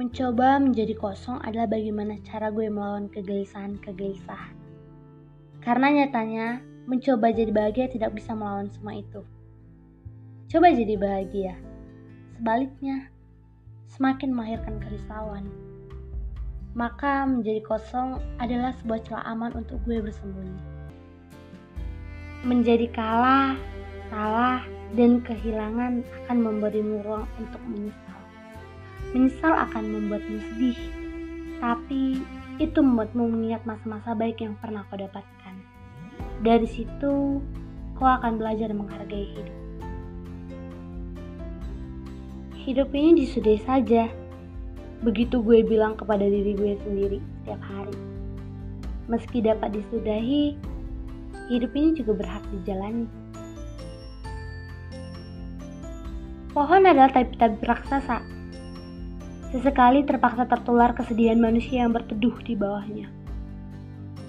Mencoba menjadi kosong adalah bagaimana cara gue melawan kegelisahan-kegelisahan. Karena nyatanya, mencoba jadi bahagia tidak bisa melawan semua itu. Coba jadi bahagia. Sebaliknya, semakin melahirkan kerisauan. Maka menjadi kosong adalah sebuah celah aman untuk gue bersembunyi. Menjadi kalah, salah, dan kehilangan akan memberimu ruang untuk menyesal. Menyesal akan membuatmu sedih, tapi itu membuatmu mengingat masa-masa baik yang pernah kau dapatkan. Dari situ, kau akan belajar menghargai hidup. Hidup ini disudahi saja. Begitu gue bilang kepada diri gue sendiri setiap hari. Meski dapat disudahi, hidup ini juga berhak dijalani. Pohon adalah tabi-tabi raksasa Sesekali terpaksa tertular kesedihan manusia yang berteduh di bawahnya.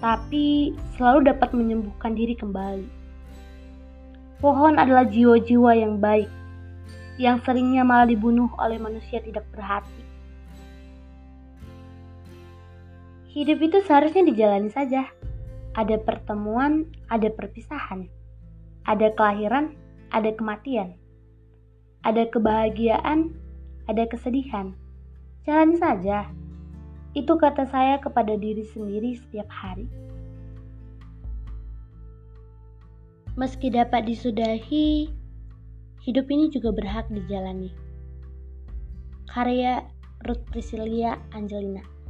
Tapi selalu dapat menyembuhkan diri kembali. Pohon adalah jiwa-jiwa yang baik, yang seringnya malah dibunuh oleh manusia tidak berhati. Hidup itu seharusnya dijalani saja. Ada pertemuan, ada perpisahan. Ada kelahiran, ada kematian. Ada kebahagiaan, ada kesedihan. Jalani saja. Itu kata saya kepada diri sendiri setiap hari. Meski dapat disudahi, hidup ini juga berhak dijalani. Karya Ruth Priscilia Angelina